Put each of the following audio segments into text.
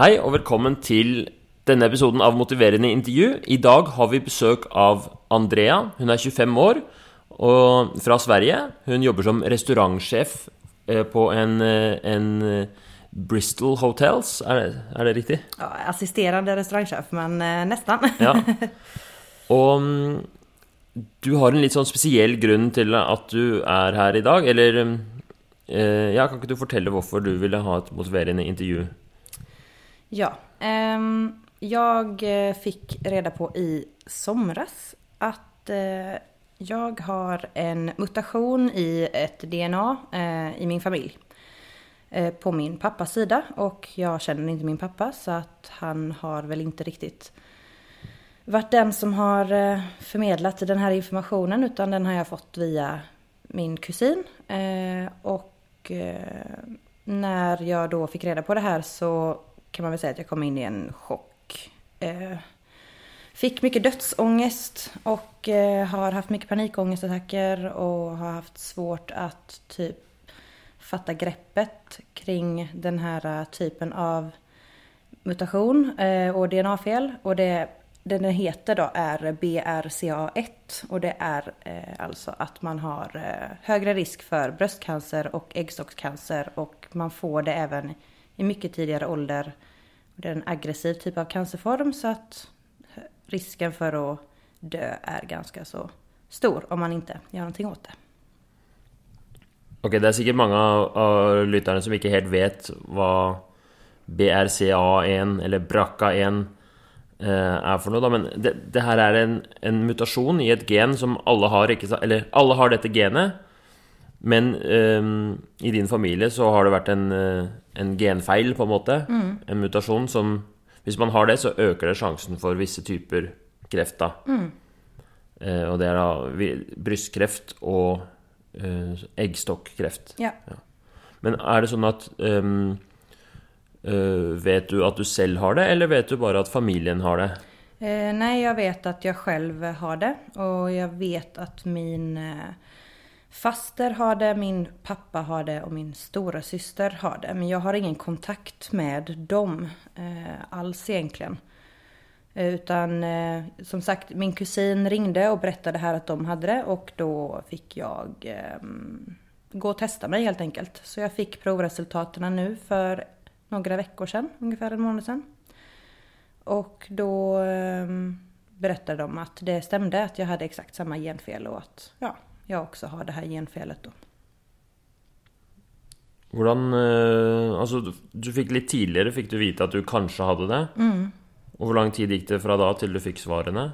Hei og velkommen til denne episoden av Motiverende intervju. I dag har vi besøk av Andrea. Hun er 25 år og fra Sverige. Hun jobber som restaurantsjef eh, på en, eh, en eh, Bristol Hotels. Er det, er det riktig? Ja, assisterande restaurangchef, men nästan. Ja. Og mm, du har en litt sånn spesiell grunn til at du er her i dag, eller eh, Ja, kan ikke du fortelle hvorfor du ville ha et motiverende intervju? Ja, ehm, jag eh, fick reda på i somras att eh, jag har en mutation i ett DNA eh, i min familj. På min pappas sida och jag känner inte min pappa så att han har väl inte riktigt varit den som har förmedlat den här informationen utan den har jag fått via min kusin. Och när jag då fick reda på det här så kan man väl säga att jag kom in i en chock. Eh, fick mycket dödsångest och eh, har haft mycket panikångestattacker och har haft svårt att typ fatta greppet kring den här eh, typen av mutation eh, och DNA-fel. Och det den heter då är BRCA1 och det är eh, alltså att man har eh, högre risk för bröstcancer och äggstockscancer och man får det även i mycket tidigare ålder. Det är en aggressiv typ av cancerform så att risken för att dö är ganska så stor om man inte gör någonting åt det. Ok, det är säkert många av, lyssnarna som inte helt vet vad BRCA1 eller BRCA1 eh, är för något. Men det, det här är en, en, mutation i ett gen som alla har, Eller alla har detta genet, men eh, i din familie så har det vært en, eh, en genfeil, på en måte. Mm. En mutasjon som Hvis man har det, så øker det sjansen for visse typer kreft, da. Mm. Eh, og det er da brystkreft og uh, eggstokkreft. Ja. ja. Men er det sånn at um, uh, Vet du at du selv har det, eller vet du bare at familien har det? Eh, nej, jag vet att jag själv har det och jag vet att min eh, faster har det, min pappa har det och min stora syster har det. Men jag har ingen kontakt med dem eh, alls egentligen. Eh, utan eh, som sagt, min kusin ringde och berättade här att de hade det och då fick jag eh, gå och testa mig helt enkelt. Så jag fick provresultaten nu för några veckor sedan, ungefär en månad sedan. Och då eh, berättade de att det stämde att jag hade exakt samma genfel och att ja, jag också har det här genfelet då. Hvordan Altså, du fikk litt tidligere fikk du vite at du kanskje hadde det. Mm. Och hur lång tid gick det från då till du fick svaren?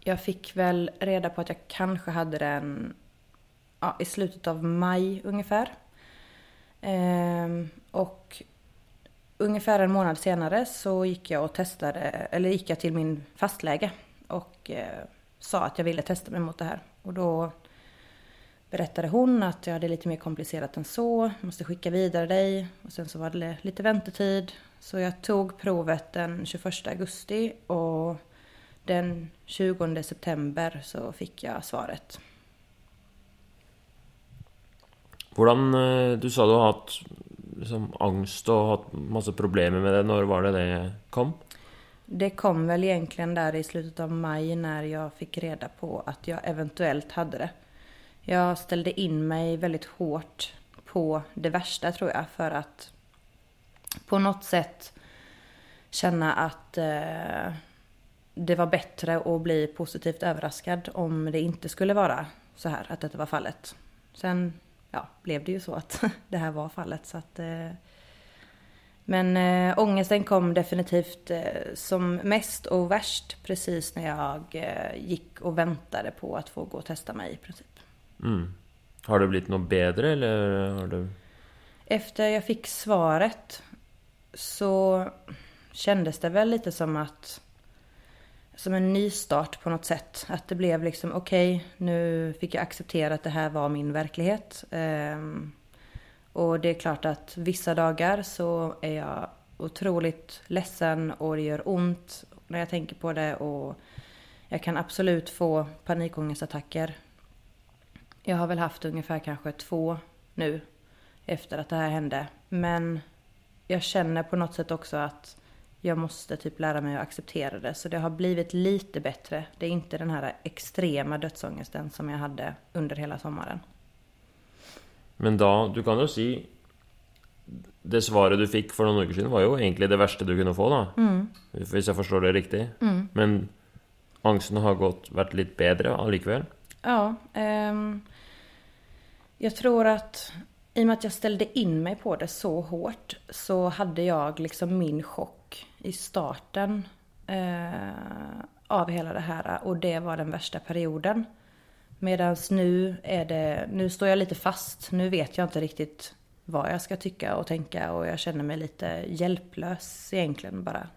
Jag fick väl reda på att jag kanske hade den ja, i slutet av maj ungefär. Ehm, och ungefär en månad senare så gick jag och testade, eller gick jag till min fastläge och eh, sa att jag ville testa mig mot det här. Och då berättade hon att jag hade lite mer komplicerat än så, måste skicka vidare dig. Och sen så var det lite väntetid så jag tog provet den 21 augusti och den 20 september så fick jag svaret. Hvordan, eh, Du sa du har haft liksom, angst och haft massa problem med det. När var det det kom? Det kom väl egentligen där i slutet av maj när jag fick reda på att jag eventuellt hade det. Jag ställde in mig väldigt hårt på det värsta tror jag för att på något sätt känna att eh, det var bättre att bli positivt överraskad om det inte skulle vara så här, att detta var fallet. Sen ja, blev det ju så att det här var fallet. Så att, eh, men äh, ångesten kom definitivt äh, som mest och värst precis när jag äh, gick och väntade på att få gå och testa mig i princip. Mm. Har det blivit något bättre eller har du... Efter jag fick svaret så kändes det väl lite som att som en nystart på något sätt. Att det blev liksom okej, okay, nu fick jag acceptera att det här var min verklighet. Um, och det är klart att vissa dagar så är jag otroligt ledsen och det gör ont när jag tänker på det och jag kan absolut få panikångestattacker. Jag har väl haft ungefär kanske två nu efter att det här hände. Men jag känner på något sätt också att jag måste typ lära mig att acceptera det. Så det har blivit lite bättre. Det är inte den här extrema dödsångesten som jag hade under hela sommaren. Men da Du kan jo si Det svaret du fikk for noen uker siden, var jo egentlig det verste du kunne få, da. Mm. Hvis jeg forstår det riktig. Men angsten har gått, vært litt bedre allikevel. Ja, ehm, jag tror att i och med att jag ställde in mig på det så hårt så hade jag liksom min chock i starten eh, av hela det här och det var den värsta perioden. Medan nu är det, nu står jag lite fast. Nu vet jag inte riktigt vad jag ska tycka och tänka och jag känner mig lite hjälplös egentligen bara.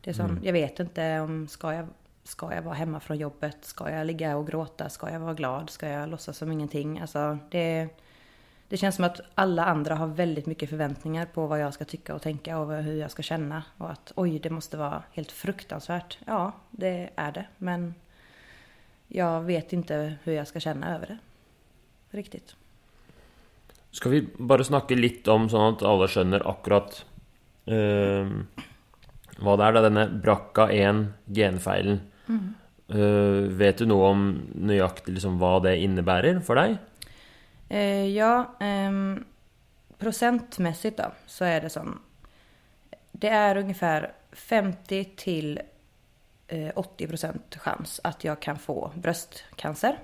Det är som, jag vet inte om, ska jag, ska jag vara hemma från jobbet? Ska jag ligga och gråta? Ska jag vara glad? Ska jag låtsas som ingenting? Alltså det, det känns som att alla andra har väldigt mycket förväntningar på vad jag ska tycka och tänka och hur jag ska känna. Och att oj, det måste vara helt fruktansvärt. Ja, det är det. Men jag vet inte hur jag ska känna över det. Riktigt. Skal vi bare snakke litt om, sånn at alle skjønner akkurat eh, hva det er, da, denne BRCA1-genfeilen. Eh, vet du noe om nøyaktig liksom, hva det innebærer for deg? Eh, ja, ehm, procentmässigt då så är det som. Det är ungefär 50 till 80 procent chans att jag kan få bröstcancer.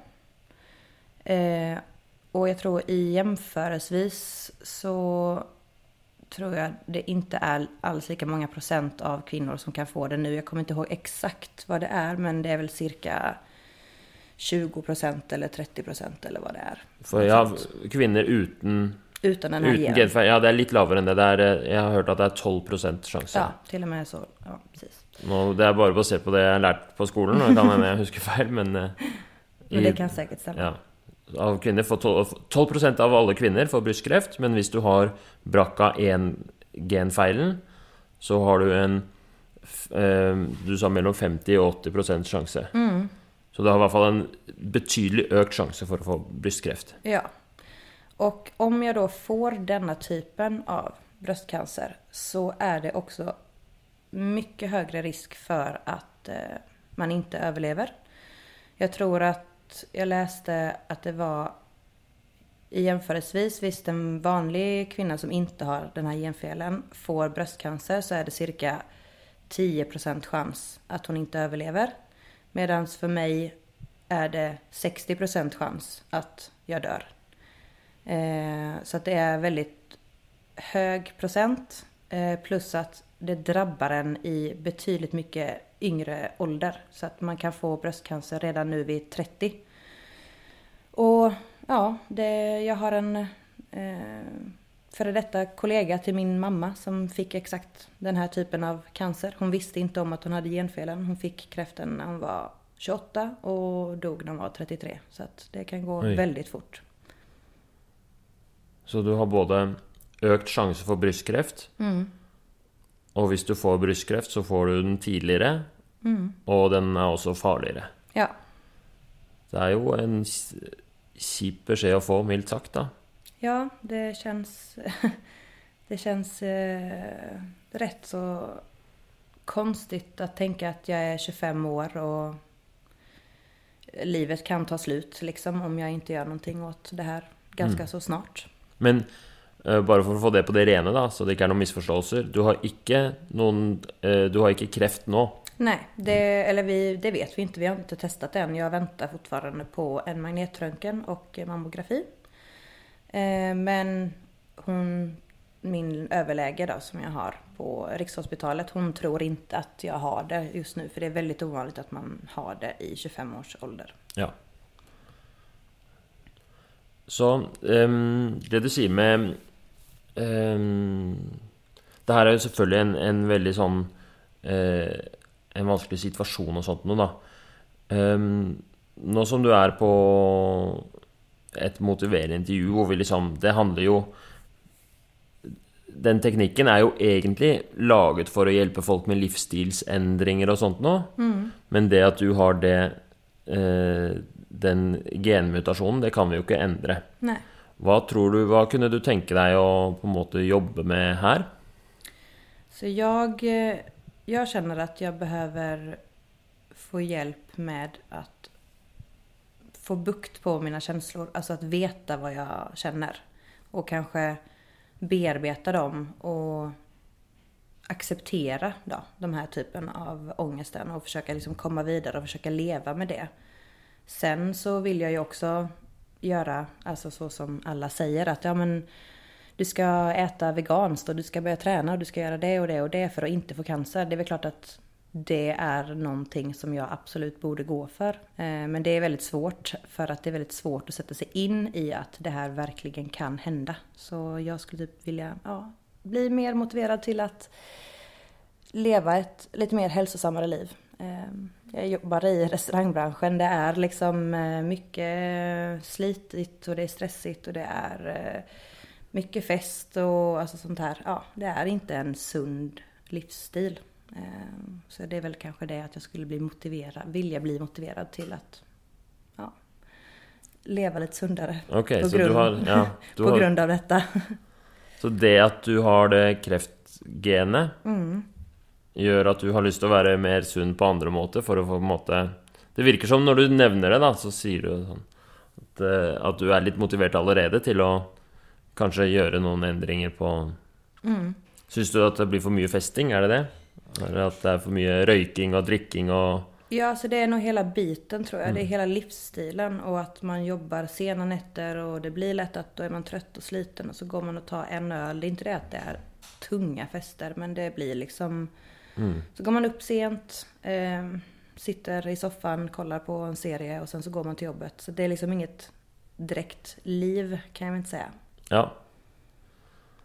Eh, och jag tror i jämförelsevis så tror jag det inte är alls lika många procent av kvinnor som kan få det nu. Jag kommer inte ihåg exakt vad det är men det är väl cirka 20 procent eller 30 procent eller vad det är. For ja, kvinner uten, Utan den här genen. genfeil Ja, det er litt lavere enn det. det eh, jeg har hørt at det er 12 sjanse. Ja, till och med så. Ja, precis. Nå, det er bare basert på det jeg har lært på skolen. og Det kan hende jeg husker feil, men eh, Men i- det kan säkert stämma. Ja. Av kvinner får 12, 12 av alle kvinner får brystkreft, men hvis du har BRCA1-genfeilen, så har du en eh, Du sa mellom 50 og 80% sjanse. Så du har i hvert fall en betydelig økt sjanse for å få brystkreft. Ja. Och om jag då får denna typen av bröstcancer så är det också mycket högre risk för att eh, man inte överlever. Jag tror att jag läste att det var i jämförelsevis, visst en vanlig kvinna som inte har den här genfelen får bröstcancer så är det cirka 10% chans att hon inte överlever. Medan för mig är det 60% chans att jag dör. Eh, så att det är väldigt hög procent. Eh, plus att det drabbar en i betydligt mycket yngre ålder. Så att man kan få bröstcancer redan nu vid 30. Och ja, det, jag har en eh, före detta kollega till min mamma som fick exakt den här typen av cancer. Hon visste inte om att hon hade genfelen. Hon fick kräften när hon var 28 och dog när hon var 33. Så att det kan gå Oj. väldigt fort. Så du har både økt sjanse for brystkreft, og hvis du får brystkreft, så får du den tidligere, og den er også farligere. Ja, Det er jo en kjip beskjed å få, mildt sagt, da. Ja, det känns... Det känns eh, rätt så konstigt att tänka att jag är 25 år och livet kan ta slut liksom om jag inte gör någonting åt det här ganska så snart. Men bare for å få det på det rene, da, så det ikke er noen misforståelser Du har ikke noen eh, Du har ikke kreft nå. Nej, det, eller vi, det vet vi inte. Vi har inte testat det än. Jag väntar fortfarande på en magnetröntgen och mammografi. Eh, men hon, min överläge då som jag har på Rikshospitalet, hon tror inte att jag har det just nu. För det är väldigt ovanligt att man har det i 25 års ålder. Ja. Så ehm, det du sier med Det her er jo selvfølgelig en, en veldig sånn eh, En vanskelig situasjon og sånt noe, da. Ehm, nå som du er på et motiverende intervju hvor vi liksom Det handler jo Den teknikken er jo egentlig laget for å hjelpe folk med livsstilsendringer og sånt noe. Men det at du har det eh, den genmutasjonen, det kan vi jo ikke endre. Nej. Vad tror du, Vad kunde du tänka dig att på en måte jobba med här? Så jag, eh, jag känner att jag behöver få hjälp med att få bukt på mina känslor. Alltså att veta vad jag känner. Och kanske bearbeta dem och acceptera då, de här typen av ångesten och försöka liksom komma vidare och försöka leva med det. Sen så vill jag ju också göra, alltså så som alla säger att ja men du ska äta veganskt och du ska börja träna och du ska göra det och det och det för att inte få cancer. Det är väl klart att det är någonting som jag absolut borde gå för. Eh, men det är väldigt svårt för att det är väldigt svårt att sätta sig in i att det här verkligen kan hända. Så jag skulle typ vilja ja, bli mer motiverad till att leva ett lite mer hälsosammare liv. Eh, Eh, jag jobbar i restaurangbranschen. Det är liksom eh, mycket slitigt och det är stressigt och det är mycket fest och alltså sånt här. Ja, det är inte en sund livsstil. Så det är väl kanske det att jag skulle bli motiverad, vilja bli motiverad till att ja, leva lite sundare. Okay, på, grund, har, ja, på har, grund av detta. Så det att du har det kräftgenet mm. Gör att du har lust att vara mer sund på andra måter för att få måte Det verkar som när du nämner det, då, så säger du sån, att, eh, att du är lite motiverad redan till att kanske göra någon ändringar på mm. Syns du att det blir för mycket festing? Är det det? Eller att det är för mycket röking och dricking och... Ja, alltså det är nog hela biten tror jag. Mm. Det är mm. hela livsstilen och att man jobbar sena nätter och det blir lätt att då är man trött och sliten och så går man och tar en öl. Det är inte det att det är tunga fester men det blir liksom... Mm. Så går man upp sent, eh, sitter i soffan, kollar på en serie och sen så går man till jobbet. Så det är liksom inget direkt liv kan jag väl inte säga. Ja.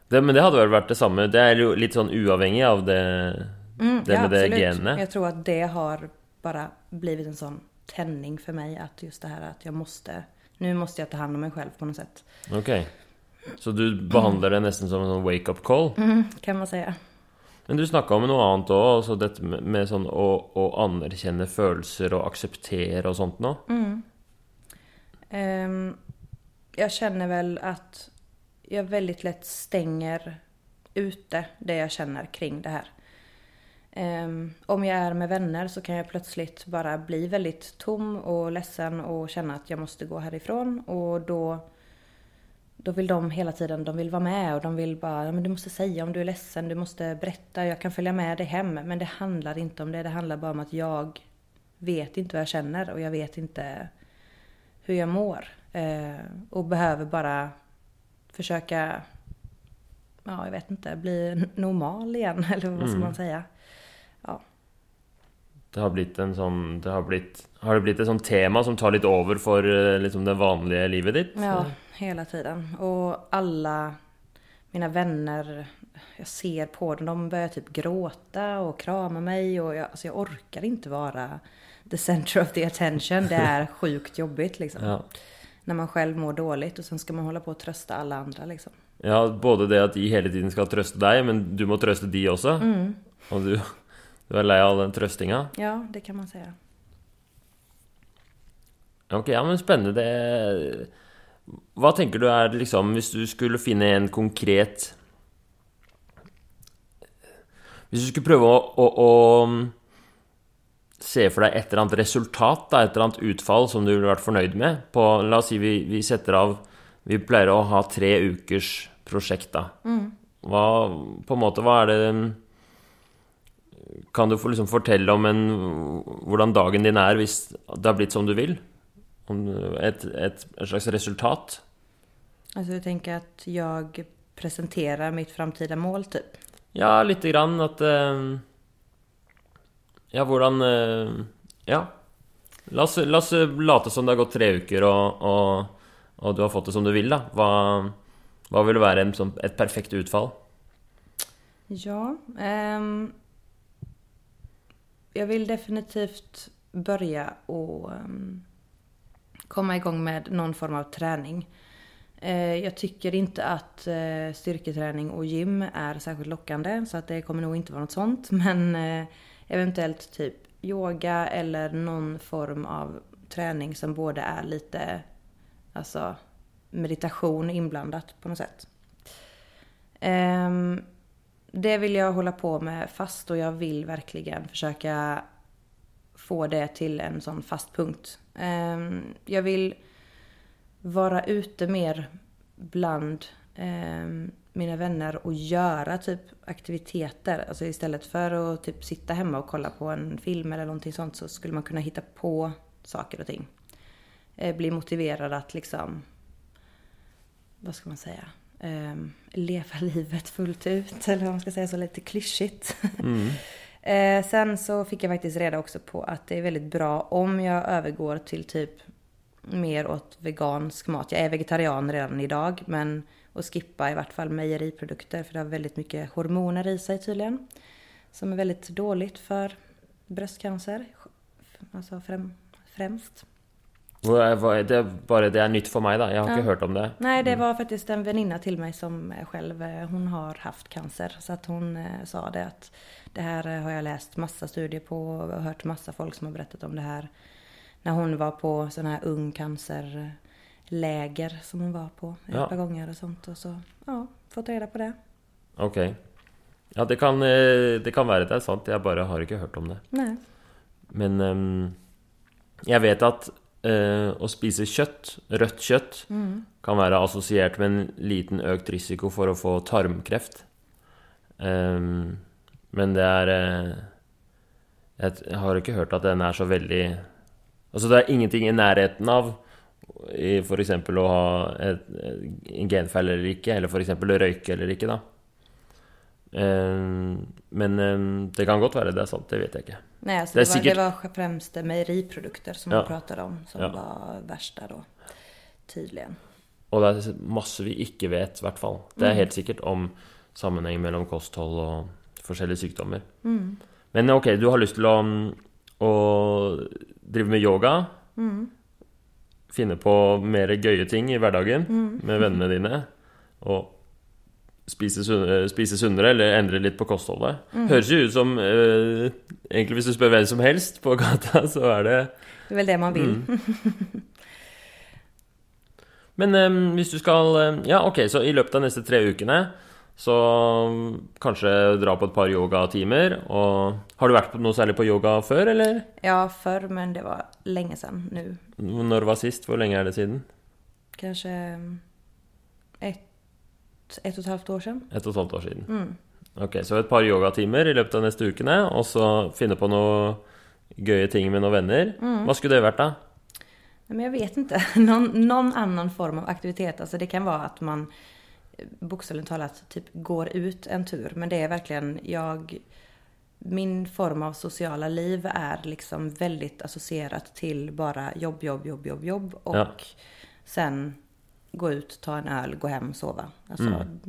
Det, men det hade väl varit detsamma. Det är ju lite sån oavhängigt av det Mm, det ja, med det genet. Jag tror att det har bara blivit en sån tändning för mig att just det här att jag måste Nu måste jag ta hand om mig själv på något sätt. Okej. Okay. Så du behandlar det nästan som en wake-up call? Mm, kan man säga. Men du snackade om något annat också, alltså det med, med att, att anerkänna känslor och acceptera och sånt? Mm. Ehm, um, jag känner väl att jag väldigt lätt stänger ute det jag känner kring det här. Um, ehm, om jag är med vänner så kan jag plötsligt bara bli väldigt tom och ledsen och känna att jag måste gå härifrån och då då vill de hela tiden, de vill vara med och de vill bara, men du måste säga om du är ledsen, du måste berätta, jag kan följa med dig hem. Men det handlar inte om det, det handlar bara om att jag vet inte vad jag känner och jag vet inte hur jag mår. Eh, och behöver bara försöka, ja jag vet inte, bli normal igen eller vad ska mm. man säga ja. Det har blivit en sån, det har blivit, har det blivit ett sånt tema som tar lite över för eh, liksom det vanliga livet ditt? Ja, hela tiden. Och alla mina vänner, jag ser på dem, de börjar typ gråta och krama mig och jag, alltså jag orkar inte vara the center of the attention. Det är sjukt jobbigt liksom. Ja. När man själv mår dåligt och sen ska man hålla på och trösta alla andra liksom. Ja, både det att de hela tiden ska trösta dig, men du måste trösta de också. Mm. Och du du är lei av den tröstinga? Ja, det kan man säga. Ok, ja, men spännande. Vad tänker du är liksom, om du skulle finna en konkret... Om du skulle pröva att se för dig ett eller annat resultat, ett eller annat utfall som du vill vara förnöjd med. På, låt oss säga vi, vi sätter av... Vi brukar ha tre veckors projekt. Mm. Vad, på en måte, vad är det kan du få liksom fortelle om en, hvordan dagen din er hvis det har blitt som du vill? Om ett, ett, ett slags resultat? Alltså du tänker att jag presenterar mitt framtida mål typ? Ja, lite grann att... Eh, ja, hvordan eh, Ja. La oss, la oss late som det har gått tre veckor och, och, och, du har fått det som du vill, då. Vad, vad vill vara en, som ett perfekt utfall? Ja, um jag vill definitivt börja och um, komma igång med någon form av träning. Eh, jag tycker inte att eh, styrketräning och gym är särskilt lockande så att det kommer nog inte vara något sånt. Men eh, eventuellt typ yoga eller någon form av träning som både är lite alltså meditation inblandat på något sätt. Ehm, det vill jag hålla på med fast och jag vill verkligen försöka få det till en sån fast punkt. Ehm, jag vill vara ute mer bland ehm, mina vänner och göra typ aktiviteter. Alltså istället för att typ sitta hemma och kolla på en film eller någonting sånt så skulle man kunna hitta på saker och ting. Eh, bli motiverad att liksom, vad ska man säga, ehm, leva livet fullt ut. Eller vad man ska säga, så lite klyschigt. Mm eh, sen så fick jag faktiskt reda också på att det är väldigt bra om jag övergår till typ mer åt vegansk mat. Jag är vegetarian redan idag men att skippa i vart fall mejeriprodukter för det har väldigt mycket hormoner i sig tydligen. Som är väldigt dåligt för bröstcancer. Alltså främ, främst. Det, bara det är nytt för mig då. Jag har ja. inte hört om det. Nej, det mm. var faktiskt en väninna till mig som själv, eh, hon har haft cancer. Så att hon eh, sa det att det här eh, har jag läst massa studier på och hört massa folk som har berättat om det här. När hon var på sån här ung cancerläger som hon var på ett ja. par gånger och sånt. Och så, ja, fått reda på det. Okej. Okay. Ja, det kan, det kan vara det är sant. Jag bara har inte hört om det. Nej. Men um, jag vet att å spise kjøtt, rødt kjøtt, mm. kan være assosiert med en liten økt risiko for å få tarmkreft. Um, men det er eh, Jeg har ikke hørt at den er så veldig Altså, det er ingenting i nærheten av f.eks. å ha en genfeil eller ikke, eller f.eks. røyke eller ikke, da. Um, men um, det kan godt være det er sant, det vet jeg ikke. Nej, alltså det, det, var, säkert... det var främst mejeriprodukter som ja. man pratade om som ja. var värsta då. Tydligen. Och det är massor vi inte vet i vart fall. Det är mm. helt säkert om sammanhang mellan kosthåll och olika sjukdomar. Mm. Men okej, okay, du har lust att, att driva med yoga. Mm. Finne på mer göje ting i vardagen mm. med vännerna dina. Och spise, spise sunnere eller endre litt på kostholdet. Mm. Høres jo ut som eh, Egentlig hvis du spør hvem som helst på gata, så er det Det er vel det man vil. Mm. Men eh, hvis du skal eh, Ja, ok, så i løpet av neste tre ukene så kanskje dra på et par yogatimer. Og har du vært på noe særlig på yoga før, eller? Ja, før, men det var lenge siden nå. Når var sist? Hvor lenge er det siden? Kanskje ett ett och ett halvt år sedan. Ett och ett halvt år sedan. Mm. Okej, okay, så ett par yogatimer i løpet av neste ukene, og så finne på noe gøye ting med några vänner. Mm. Vad skulle det varit då? Men jag vet inte. Någon, någon, annan form av aktivitet. Alltså det kan vara att man bokstavligt talat typ går ut en tur. Men det är verkligen jag... Min form av sociala liv är liksom väldigt associerat till bara jobb, jobb, jobb, jobb, jobb. Och ja. sen gå ut, ta en öl, gå hem, sova. Alltså, mm.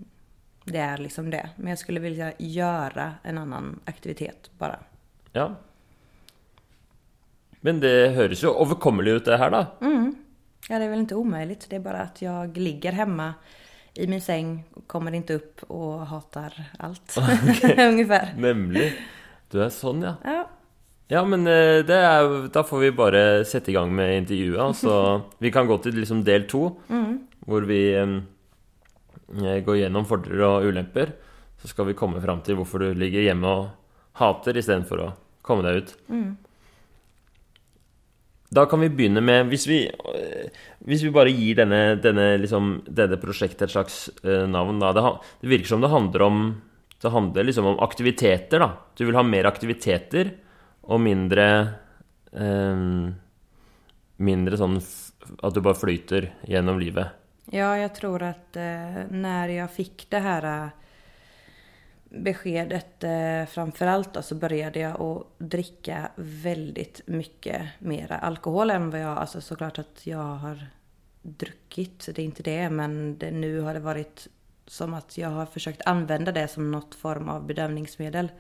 Det är liksom det. Men jag skulle vilja göra en annan aktivitet bara. Ja. Men det hörs ju överkomligt ut det här då. Mm. Ja, det är väl inte omöjligt. Det är bara att jag ligger hemma i min säng, kommer inte upp och hatar allt. Ungefär. Nämligen. Du är sån ja. Ja. Ja, men eh, det er, da får vi bara sätta igång med intervjuet. Så vi kan gå till liksom del två. Mm hvor vi eh, går gjennom fordeler og ulemper. Så skal vi komme fram til hvorfor du ligger hjemme og hater istedenfor å komme deg ut. Mm. Da kan vi begynne med Hvis vi, hvis vi bare gir denne, denne, liksom, denne, prosjektet et slags uh, navn da, det, det, virker som det handler om Det handler liksom om aktiviteter, da. Du vil ha mer aktiviteter og mindre um, Mindre sånn at du bare flyter gjennom livet. Ja, jag tror att eh, när jag fick det här eh, beskedet eh, framförallt då, så började jag att dricka väldigt mycket mera alkohol än vad jag, alltså såklart att jag har druckit, det är inte det, men det, nu har det varit som att jag har försökt använda det som något form av bedömningsmedel.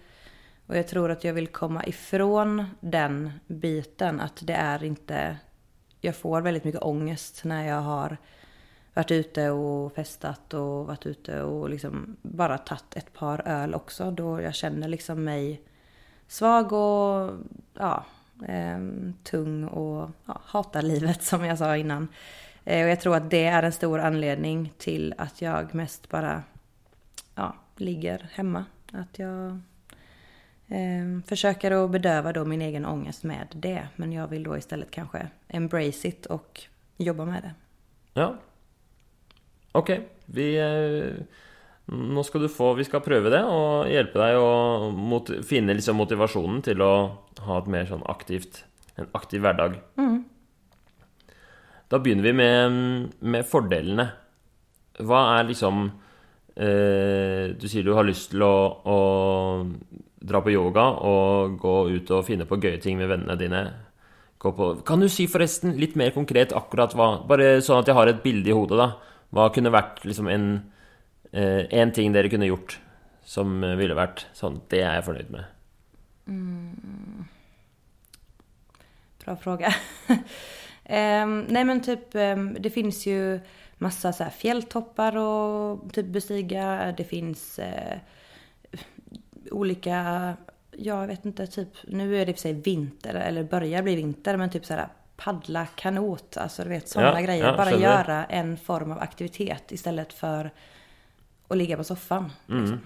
Och jag tror att jag vill komma ifrån den biten, att det är inte... Jag får väldigt mycket ångest när jag har varit ute och festat och varit ute och liksom bara tagit ett par öl också. Då jag känner liksom mig svag och ja, eh, tung och ja, hatar livet som jag sa innan. Eh, och jag tror att det är en stor anledning till att jag mest bara ja, ligger hemma Att jag eh, försöker att bedöva då min egen ångest med det. Men jag vill då istället kanske embrace it och jobba med det. Ja. Ok, vi eh, Nå skal du få Vi skal prøve det og hjelpe deg å mot, finne liksom motivasjonen til å ha et mer sånn aktivt En aktiv hverdag. Mm. Da begynner vi med, med fordelene. Hva er liksom eh, Du sier du har lyst til å, å dra på yoga og gå ut og finne på gøye ting med vennene dine. På. Kan du si forresten litt mer konkret akkurat hva Bare sånn at jeg har et bilde i hodet, da. Hva kunne vært liksom en, eh, en ting dere kunne gjort som ville vært sånn Det er jeg fornøyd med. Mm. Bra fråga. um, nej men typ, um, det finns ju massa så här fjälltoppar och typ bestiga. Det finns uh, olika, ja, jag vet inte, typ, nu är det i och för sig vinter, eller börjar bli vinter, men typ så här paddla kanot, alltså du vet sådana Ja, grejer. ja, Bara göra en form av aktivitet istället för att ligga på soffan. liksom.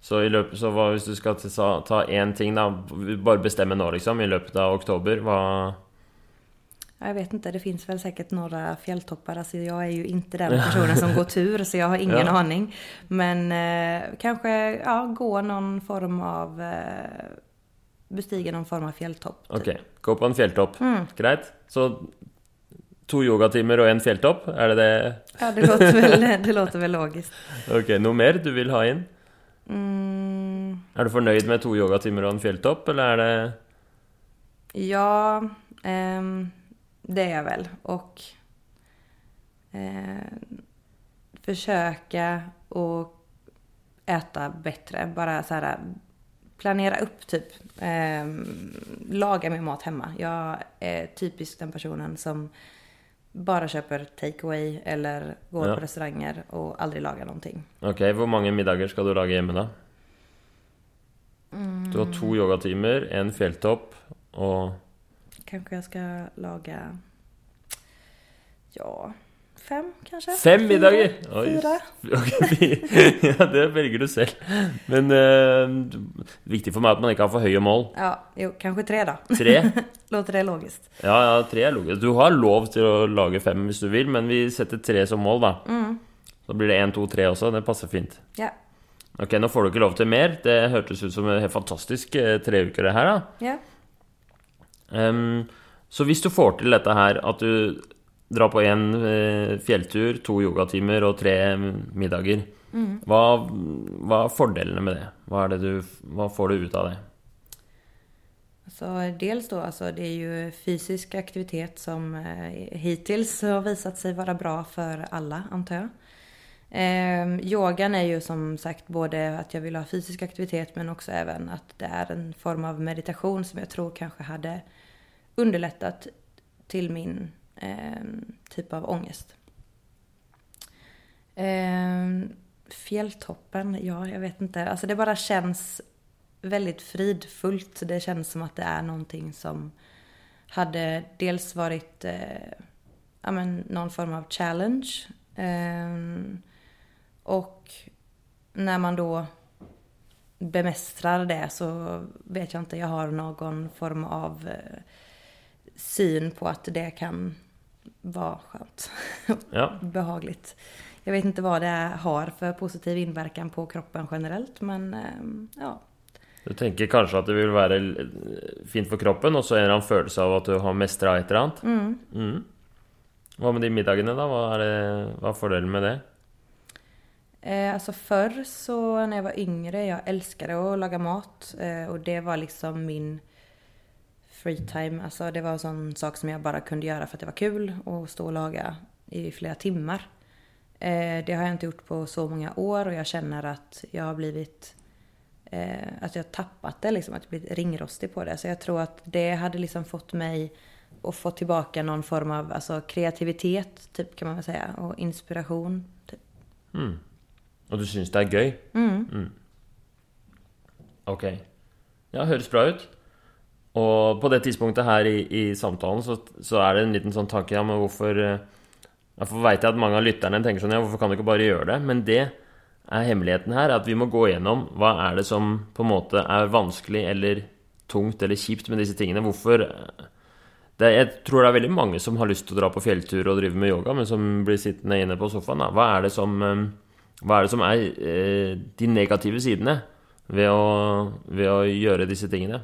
Så, i løpet, så hva, hvis du skal ta, ta én ting, da Bare bestemme nå, liksom, i løpet av oktober, hva Ja, Jag vet inte, det finns väl säkert några fjälltoppar. Alltså jag är ju inte den personen som går tur, så jag har ingen Ja. aning. Men eh, kanske ja, gå någon form av... Eh, bestiga någon form av fjälltopp. typ. Ok, gå på en fjelltopp. Greit. Så to yogatimer og en fjelltopp, er det det? Ja, det låter, väl, det låter väl logiskt. Ok, noe mer du vil ha inn? Mm, Er du fornøyd med to yogatimer og en fjelltopp, eller er det ja, ehm, det är jag väl. Och eh, försöka och äta bättre. Bara så här planera upp typ. ehm, laga min mat hemma. Jag är typiskt den personen som bara köper takeaway eller går Ja. på restauranger och aldrig lagar någonting. Ok, hvor mange middager skal du lage hjemme, da? Du har to yogatimer, en fjelltopp og Kanske jag ska laga, ja, fem kanske? Fem middager! Fyra? Ja, det velger du selv. Men eh, viktig for meg at man ikke har for høye mål. Ja, jo, kanske tre då. Tre? Låter det logiskt? Ja, ja, tre er logisk. Du har lov til å lage fem hvis du vil, men vi setter tre som mål, da. Så blir det én, to, tre også. Det passer fint. Ja. Ok, nå får du ikke lov til mer. Det hørtes ut som en helt fantastisk eh, tre uker, det her, da. Ja. Ehm, så hvis du får til dette her, at du drar på én eh, fjelltur, to yogatimer og tre middager, hva, hva er fordelene med det? Hva, det du, hva får du ut av det? Så dels då, alltså det är ju fysisk aktivitet som eh, hittills har visat sig vara bra för alla, antar jag. Eh, yogan är ju som sagt både att jag vill ha fysisk aktivitet men också även att det är en form av meditation som jag tror kanske hade underlättat till min eh, typ av ångest. Eh, fjälltoppen, ja jag vet inte. Alltså det bara känns väldigt fridfullt. Det känns som att det är någonting som hade dels varit eh, ja, men någon form av challenge. Eh, och när man då bemästrar det så vet jag inte, jag har någon form av eh, syn på att det kan vara skönt. Ja. Behagligt. Jag vet inte vad det har för positiv inverkan på kroppen generellt men eh, ja. Du tenker kanskje at det vil være l- fint for kroppen, og så en følelse av at du har mestra et eller annet? Mm. Hva med de middagene, da? Hva er, det, hva er fordelen med det? Eh, alltså förr så när jag var yngre, jag älskade att laga mat eh, och det var liksom min free time. Alltså det var en sån sak som jag bara kunde göra för att det var kul och stå och laga i flera timmar. Eh, det har jag inte gjort på så många år och jag känner att jag har blivit eh, att jag har tappat det liksom, att jag blivit ringrostig på det. Så jag tror att det hade liksom fått mig att få tillbaka någon form av alltså, kreativitet, typ kan man väl säga, och inspiration. Typ. Og du syns det er gøy? Mm. Ok. Ja, høres bra ut. Og på det tidspunktet her i, i samtalen så, så er det en liten sånn tanke Ja, men hvorfor eh, Derfor veit jeg at mange av lytterne tenker sånn Ja, hvorfor kan du ikke bare gjøre det? Men det er hemmeligheten her, at vi må gå gjennom hva er det som på en måte er vanskelig eller tungt eller kjipt med disse tingene. Hvorfor eh, det, Jeg tror det er veldig mange som har lyst til å dra på fjelltur og drive med yoga, men som blir sittende inne på sofaen. Da. Hva er det som, eh, Vad hva er, det som er eh, de negative sidene ved å, ved å gjøre disse tingene?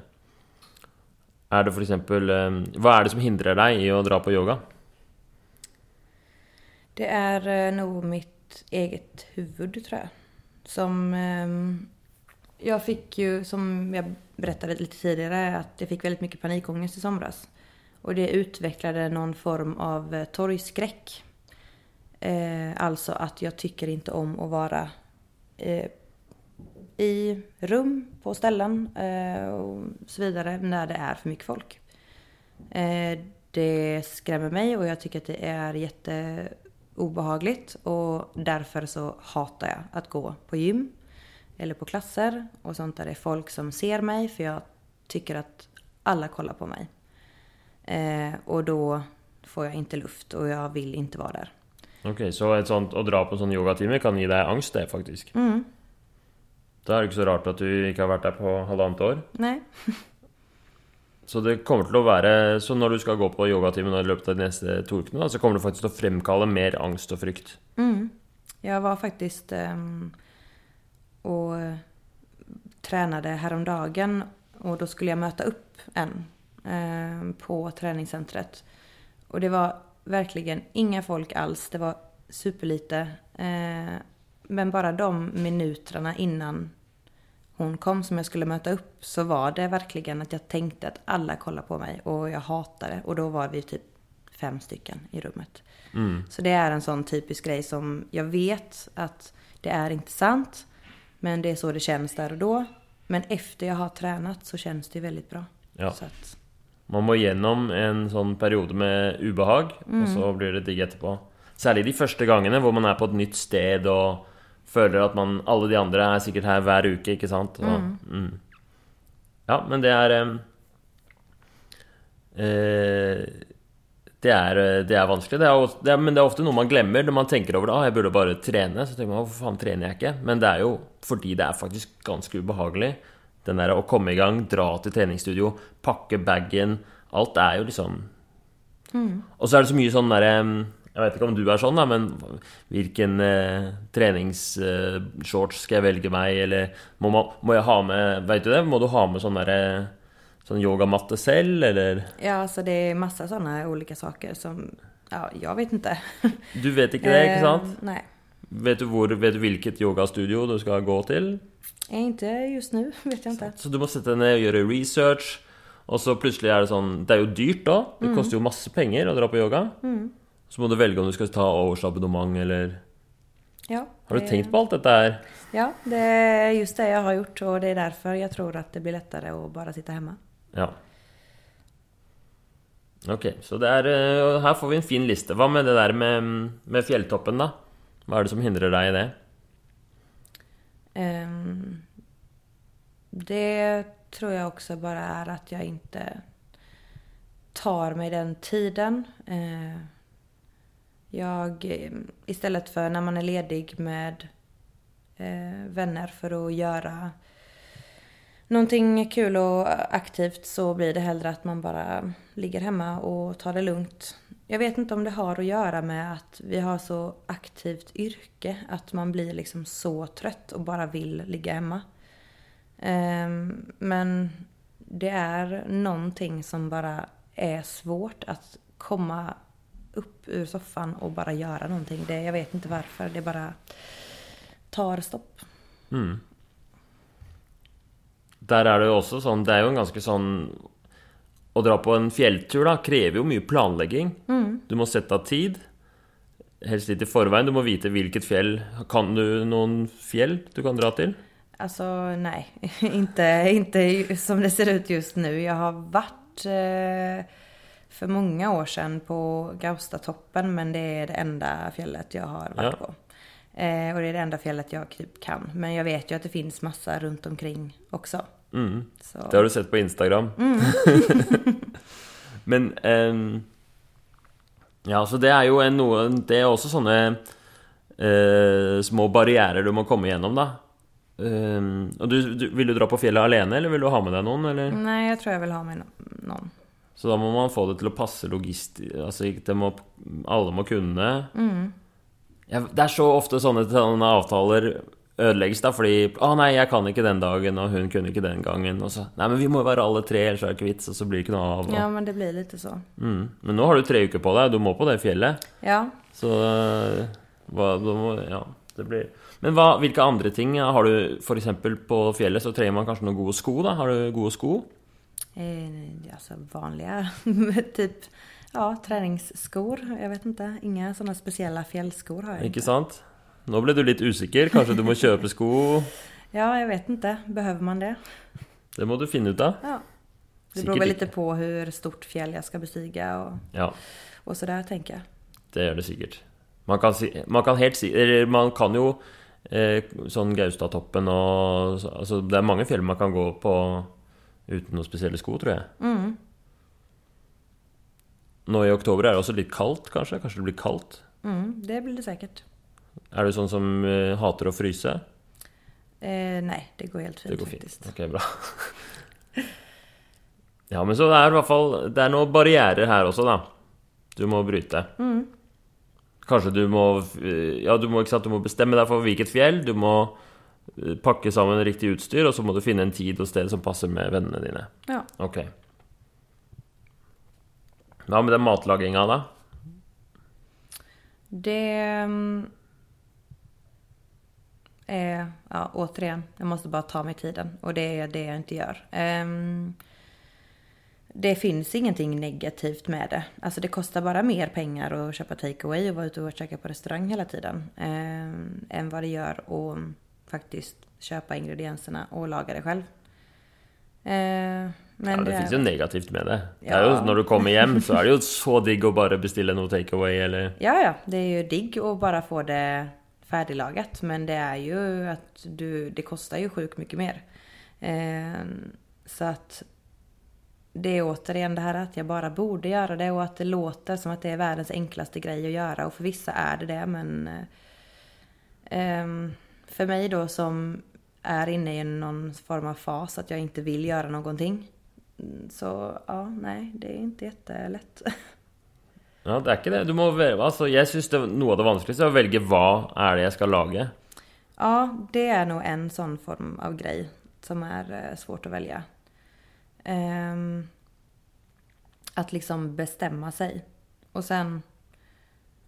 Är det för exempel, ehm, vad är det som hindrar dig i att dra på yoga? Det är eh, nog mitt eget huvud tror jag. Som... Ehm, jag fick ju, som jag berättade lite tidigare, att jag fick väldigt mycket panikångest i somras. Och det utvecklade någon form av eh, torgskräck. Eh, alltså att jag tycker inte om att vara i rum, på ställen eh, och så vidare när det är för mycket folk. Eh, det skrämmer mig och jag tycker att det är jätteobehagligt och därför så hatar jag att gå på gym eller på klasser och sånt där det är folk som ser mig för jag tycker att alla kollar på mig. Eh, och då får jag inte luft och jag vill inte vara där. Ok, Så et sånt, å dra på sånn yogatime kan gi deg angst, det, faktisk. Mm. Da er det ikke så rart at du ikke har vært der på halvannet år. Nej. Så det kommer til å være Så når du skal gå på yogatime nå i løpet av de neste to ukene, da, så kommer det faktisk til å fremkalle mer angst og frykt. Mm. Jag var faktiskt ehm, och tränade häromdagen och då skulle jag möta upp en ehm, på träningscentret. Och det var verkligen inga folk alls. Det var superlite. Eh, men bara de minuterna innan hon kom som jag skulle möta upp så var det verkligen att jag tänkte att alla kollar på mig och jag hatade och då var vi typ fem stycken i rummet. Så det är en sån typisk grej som jag vet att det är inte sant men det är så det känns där och då. Men efter jag har tränat så känns det väldigt bra. Ja. Att, Man må gjennom en sånn periode med ubehag, og så blir det digg etterpå. Særlig de første gangene hvor man er på et nytt sted og føler at man Alle de andre er sikkert her hver uke, ikke sant? Og, mm. Ja, men det er em, eh, det er, eh, det er vanskelig. Det er, også- det er, men det er ofte noe man glemmer når man tenker over det. Ah, jeg burde bare trene. Så tenker man hvorfor faen trener jeg ikke? Men det er jo fordi det er faktisk ganske ubehagelig. Den der å komme i gang, dra til treningsstudio, pakke bagen. Alt er jo liksom Og så er det så mye sånn derre Jeg vet ikke om du sånn, da, men hvilken eh, treningsshorts skal jeg velge meg, eller må, man, må jeg ha med Veit du det? Må du ha med sånn derre Sånn yogamatte selv, eller ja, alltså det är massa sådana olika saker som, ja, jag vet inte. Du vet ikke det, ikke Eh, sant? nej, Vet du, hvor, vet du hvilket yogastudio du skal gå til? Eh, inte just nu vet jag inte. Så du må sette deg ned og gjøre research, og så plutselig er det sånn Det er jo dyrt da. Det koster jo masse penger å dra på yoga. Så må du velge om du skal ta årsabonnement, eller Ja, Har du tenkt på alt dette her? Ja, det är just det jag har gjort och det är därför jag tror att det blir lättare att bara sitta hemma. Ja. Ok, så det er eh, Her får vi en fin liste. Hva med det der med, med fjelltoppen, da? Hva er det som hindrer deg i det? Ehm, det tror jag också bara är att jag inte tar mig den tiden. Eh, jag, eh, istället för när man är ledig med eh, vänner för att göra någonting kul och aktivt så blir det hellre att man bara ligger hemma och tar det lugnt. Jag vet inte om det har att göra med att vi har så aktivt yrke att man blir liksom så trött och bara vill ligga hemma. Ehm, men det är någonting som bara är svårt att komma upp ur soffan och bara göra någonting. Det, jag vet inte varför, det bara tar stopp. Der er det jo også sånn Det er jo en ganske sånn Å dra på en fjelltur da krever jo mye planlegging. Du må sette av tid. Helst litt i forveien. Du må vite hvilket fjell Kan du noen fjell du kan dra til? Alltså nej, inte, inte som det ser ut just nu. Jag har varit eh, för många år sedan på Gaustatoppen men det är det enda fjället jag har varit Ja. på. Eh, och det är det enda fjället jag typ kan. Men jag vet ju att det finns massa runt omkring också. Mm. Så, Det har du sett på Instagram. Men ehm, Ja, så det er jo en, Det er også sånne eh, små barriärer du må komma igenom då. Um, och du, du, vill du dra på fjället alene, eller vill du ha med dig någon? Eller? Nej, jag tror jag vill ha med. Så då måste man få det till att passa logistiskt, alltså det må, alla må kunna. Mm. Ja, det är så ofta sådana, sådana avtal ödeläggs då, för ah, nej, jag kan inte den dagen och hon kunde inte den gången. Och så, nej men vi måste vara alla tre, ellers är det inte vits, och så blir det inte av. Och... Ja, men det blir lite så. Mm. Men nu har du tre veckor på dig, du må på det fjället. Ja. Så, uh, vad, då, ja, det blir... Men hva, hvilke andre ting har du F.eks. på fjellet så trenger man kanske några goda skor? da? Har du goda skor? Eh, alltså vanliga, typ ja, träningsskor. Jag vet inte, inga sådana speciella fjällskor har jag Inte sant? Nu blev du lite osäker, kanske du måste köpa skor? ja, jag vet inte. Behöver man det? Det måste du finna ut av. Ja. Det beror väl lite på hur stort fjäll jag ska bestiga och, ja. och sådär tänker jag. Det gör det säkert. Man kan, man kan helt eller man kan ju eh, sånn Gaustatoppen og Altså, det er mange fjell man kan gå på uten noen spesielle sko, tror jeg. Mm. Nå i oktober er det også litt kaldt, kanskje? Kanskje det blir kaldt? Mm, det blir det säkert. Er du sånn som uh, hater å fryse? Eh, nej, det går helt fint, det går. Fint. Ok, bra. ja, men så det er i hvert fall Det er noen barrierer her også, da. Du må bryte. Mm. Kanskje du må Ja, du må, sant, du må bestemme deg for hvilket fjell. Du må eh, pakke sammen riktig utstyr, og så må du finne en tid og sted som passer med vennene dine. Ja. Ok. Hva med den matlaginga, da? Det är, ja, återigen, jag måste bara ta mig tiden och det är det jag inte gör. Um, det finns ingenting negativt med det. Alltså det kostar bara mer pengar att köpa takeaway och vara ute och käka på restaurang hela tiden. Eh, än vad det gör att faktiskt köpa ingredienserna och laga det själv. Eh, men ja, det, det finns ju negativt med det. Ja. det ju, när du kommer hem så är det ju så digg att bara beställa något takeaway eller... Ja, ja. Det är ju digg att bara få det färdiglagat. Men det är ju att du, det kostar ju sjukt mycket mer. Eh, så att det är återigen det här att jag bara borde göra det och att det låter som att det är världens enklaste grej att göra och för vissa är det det men um, för mig då som är inne i någon form av fas att jag inte vill göra någonting så ja, nej, det är inte jättelätt. Ja, det är inte det. Du måste alltså, jag syns det något av det vanskligaste att välja vad är det jag ska laga. Ja, det är nog en sån form av grej som är eh, svårt att välja. Um, att liksom bestämma sig. Och sen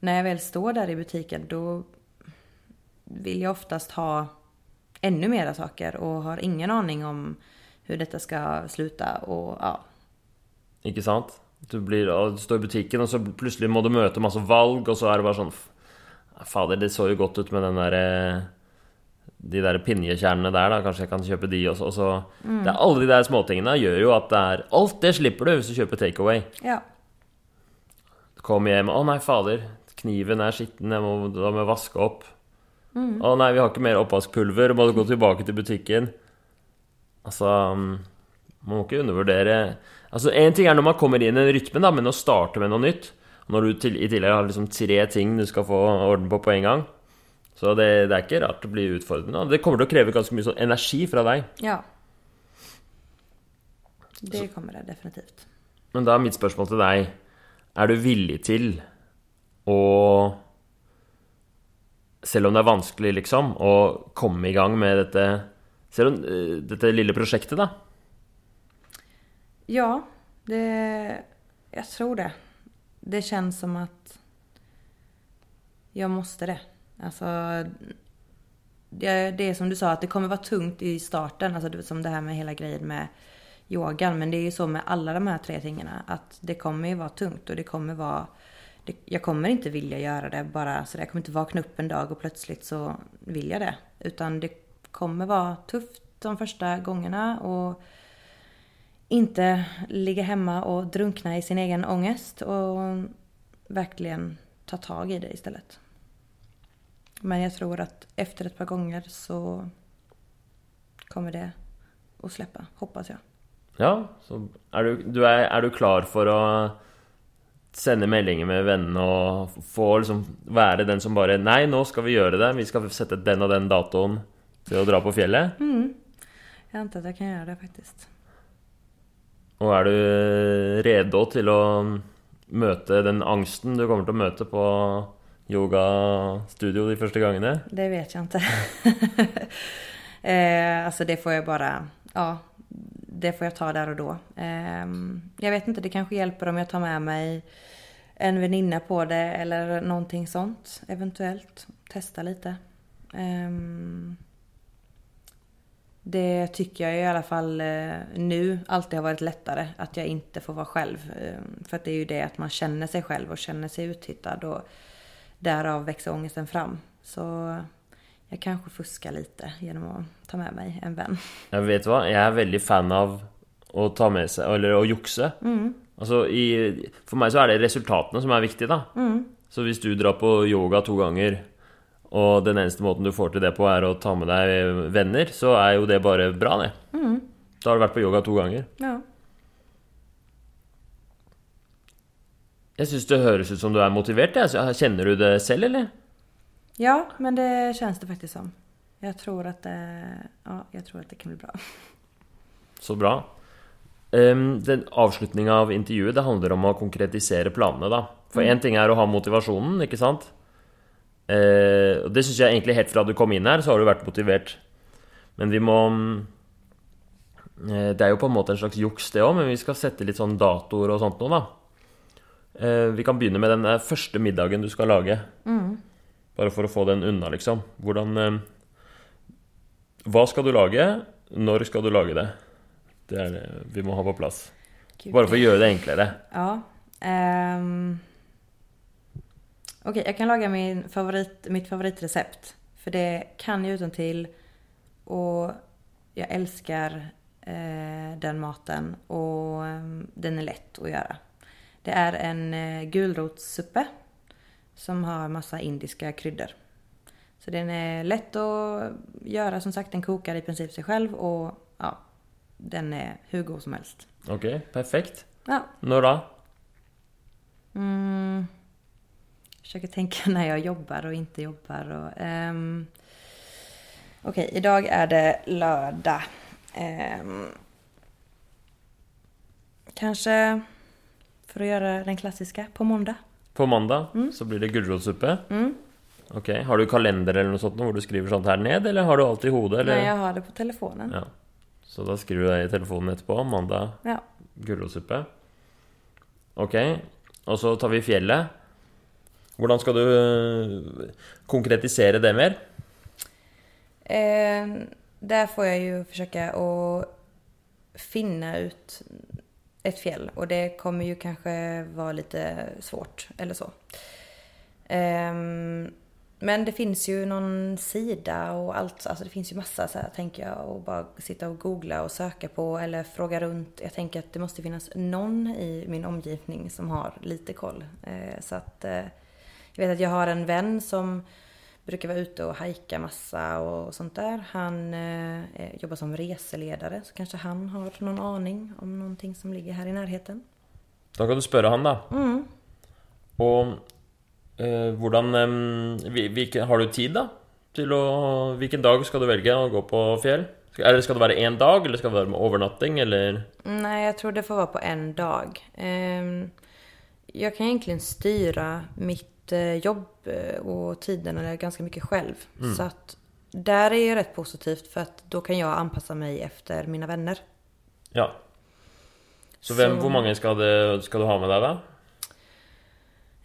när jag väl står där i butiken då vill jag oftast ha ännu mera saker och har ingen aning om hur detta ska sluta och ja. Inte sant? Du, blir, du står i butiken och så plötsligt måste du möta massa valg och så är det bara sån Fader, det såg ju gott ut med den där eh, de där pinjekärnorna där då, kanske jag kan köpa de också. Så mm. det är alla de där småtingarna gör ju att det är allt det slipper du om du köper takeaway. Ja. Kom hem, åh nej fader, kniven är skitten, jag må, då må jag vaska upp. Mm. Åh nej, vi har inte mer uppvaskpulver, måste gå tillbaka till butiken. Alltså, mm, man måste undervärdera. Alltså en ting är när man kommer in i en rytm då, men att starta med något nytt. När du till, i tillägg har liksom tre ting du ska få orden på på en gång. Så det, det, är inte rart att bli utfordrende. Det kommer att kräva ganska mycket energi från dig. Ja. Det kommer det definitivt. Men då är mitt spörsmål till dig. Är du villig till att... Även om det är vanskelig, liksom, att komma igång med detta, om, eh, detta lilla projektet? Ja, det... Jag tror det. Det känns som att jag måste det. Alltså, det, det är som du sa, att det kommer vara tungt i starten. Alltså som det här med hela grejen med yogan. Men det är ju så med alla de här tre tingarna. Att det kommer ju vara tungt och det kommer vara... Det, jag kommer inte vilja göra det bara så Jag kommer inte vakna upp en dag och plötsligt så vill jag det. Utan det kommer vara tufft de första gångerna och inte ligga hemma och drunkna i sin egen ångest och verkligen ta tag i det istället. Men jag tror att efter ett par gånger så kommer det att släppa, hoppas jag. Ja, så är du, du är, är du klar för att sende meldinger med vennene og få liksom være den som bare Nei, nå skal vi gjøre det. Vi skal sette den og den datoen til å dra på fjellet. Jag antar att jag kan göra det faktiskt. Og er du redo til å møte den angsten du kommer til å møte på yogastudio de første gangene? Det vet jag inte. eh, alltså det får jag bara, ja, det får jag ta där och då. Ehm, jag vet inte, det kanske hjälper om jag tar med mig en väninna på det eller någonting sånt eventuellt. Testa lite. Ehm, det tycker jag i alla fall eh, nu alltid har varit lättare att jag inte får vara själv. Ehm, för att det är ju det att man känner sig själv och känner sig uttittad och därav växer ångesten fram. Så jag kanske fuskar lite genom att ta med mig en vän. Jeg vet hva, jeg er veldig fan av å ta med seg, eller å jukse. Altså, i, for meg så er det resultatene som er viktige, da. Så hvis du drar på yoga to ganger, og den eneste måten du får til det på, er å ta med deg venner, så er jo det bare bra, det. Da har du vært på yoga to ganger. Ja. Jeg syns det høres ut som du er motivert. jeg. Så Kjenner du det selv, eller? Ja, men det känns det faktiskt som. Jag tror att det, ja, jag tror att det kan bli bra. Så bra. Um, den Avslutninga av intervjuet det handler om å konkretisere planene. da For én ting er å ha motivasjonen, ikke sant? Eh, og det syns jeg egentlig helt fra du kom inn her, så har du vært motivert. Men vi må mm, eh, Det er jo på en måte en slags juks, det òg, men vi skal sette litt sånn datoer og sånt nå, da. Eh, vi kan begynne med den første middagen du skal lage. Bare for å få den unna, liksom. Hvordan eh, Hva skal du lage? Når skal du lage det? Det er det vi må ha på plass. Gud. Bara för att göra det enklare. Ja. ehm. Okej, jag kan laga min favorit, mitt favoritrecept. För det kan jag utan till och jag älskar eh, den maten och ehm, den är lätt att göra. Det är en eh, gulrotssuppe som har massa indiska kryddor. Så den är lätt att göra, som sagt den kokar i princip sig själv och ja, den är hur god som helst. Okej, perfekt. Ja, Når da? Mm. Försöker tänka när jag jobbar och inte jobbar. Och, ehm. Okej, idag är det lördag. Ehm. kanske för att göra den klassiska på måndag. På mandag så blir det gulrotsuppe. Mm. Ok, Har du kalender eller noe sånt hvor du skriver sånt her ned, eller har du alt i hodet? Eller? Nej, jag har det på telefonen. Ja. Så da skriver du det i telefonen etterpå. Mandag Ja. gulrotsuppe. Ok, og så tar vi fjellet. Hvordan skal du øh, konkretisere det mer? Eh, där får jag ju försöka att finna ut ett fjäll och det kommer ju kanske vara lite svårt eller så. Um, men det finns ju någon sida och allt, alltså det finns ju massa så här tänker jag och bara sitta och googla och söka på eller fråga runt. Jag tänker att det måste finnas någon i min omgivning som har lite koll. Uh, så att uh, jag vet att jag har en vän som brukar vara ute och hajka massa och sånt där. Han eh, eh, jobbar som reseledare så kanske han har någon aning om någonting som ligger här i närheten. Da kan du spørre han, da. Mm. Og øh, hvordan øhm, vi- hvilken, Har du tid, da? Til å Hvilken dag skal du velge å gå på? Skal- Eller skal det være én dag, eller skal det være med overnatting, eller Nej, jag tror det får vara på en dag. Ehm, Jag kan egentligen styra mitt eh, jobb eh, och tiderna ganska mycket själv. Så att där är det rätt positivt för att då kan jag anpassa mig efter mina vänner. Ja. Så, hvem, Så- hvor mange skal, det, skal du ha med deg, da?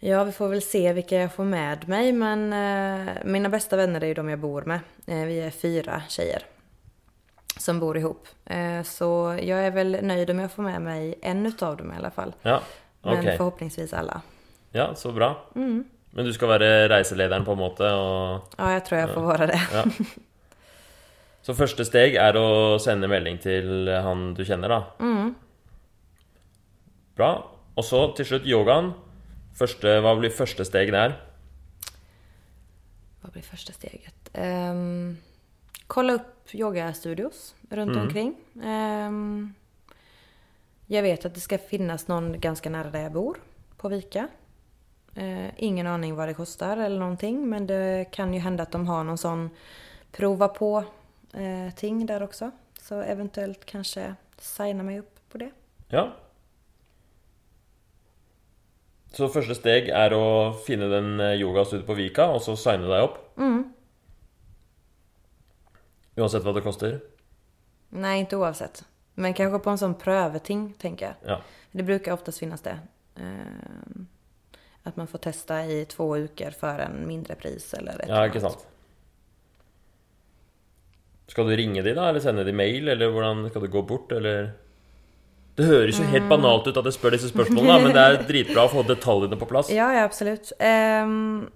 Ja, vi får väl se vilka jag får med mig, men eh, mina bästa vänner är ju de jag bor med. Eh, vi är fyra tjejer som bor ihop. Eh, så jag är väl nöjd om jag får med mig en utav dem i alla fall. Ja, Men ok. förhoppningsvis alla. Ja, så bra. Mm. Men du skal være reiselederen, på en måte, og Ja, jag tror jag får vara det. Ja. Så første steg er å sende melding til han du kjenner, da. Mm. Bra. Og så til slutt yogaen. Første, hva blir første steg der? Vad blir första steget? Ehm, kolla upp yogastudios runt omkring. Ehm, jag vet att det ska finnas någon ganska nära där jag bor. på Vika. Eh, ingen aning vad det kostar eller någonting men det kan ju hända att de har någon sån prova på eh, ting där också. Så eventuellt kanske signa mig upp på det. Ja. Så første steg er å finne den eh, yogastudioet på Vika, og så signe deg opp? Mm. Uansett hva det koster? Nej, inte oavsett. Men kanske på en sån pröveting, tänker jag. Ja. Det brukar oftast finnas det. Eh, att man får testa i två veckor för en mindre pris eller ett Ja, annat. sant? Skal du ringe de da, eller sende de mail, eller hvordan skal du gå bort, eller Det høres jo helt banalt ut at jeg spør disse spørsmålene, da, men det er dritbra å få detaljene på plass. Ja, ja absolut. Ehm,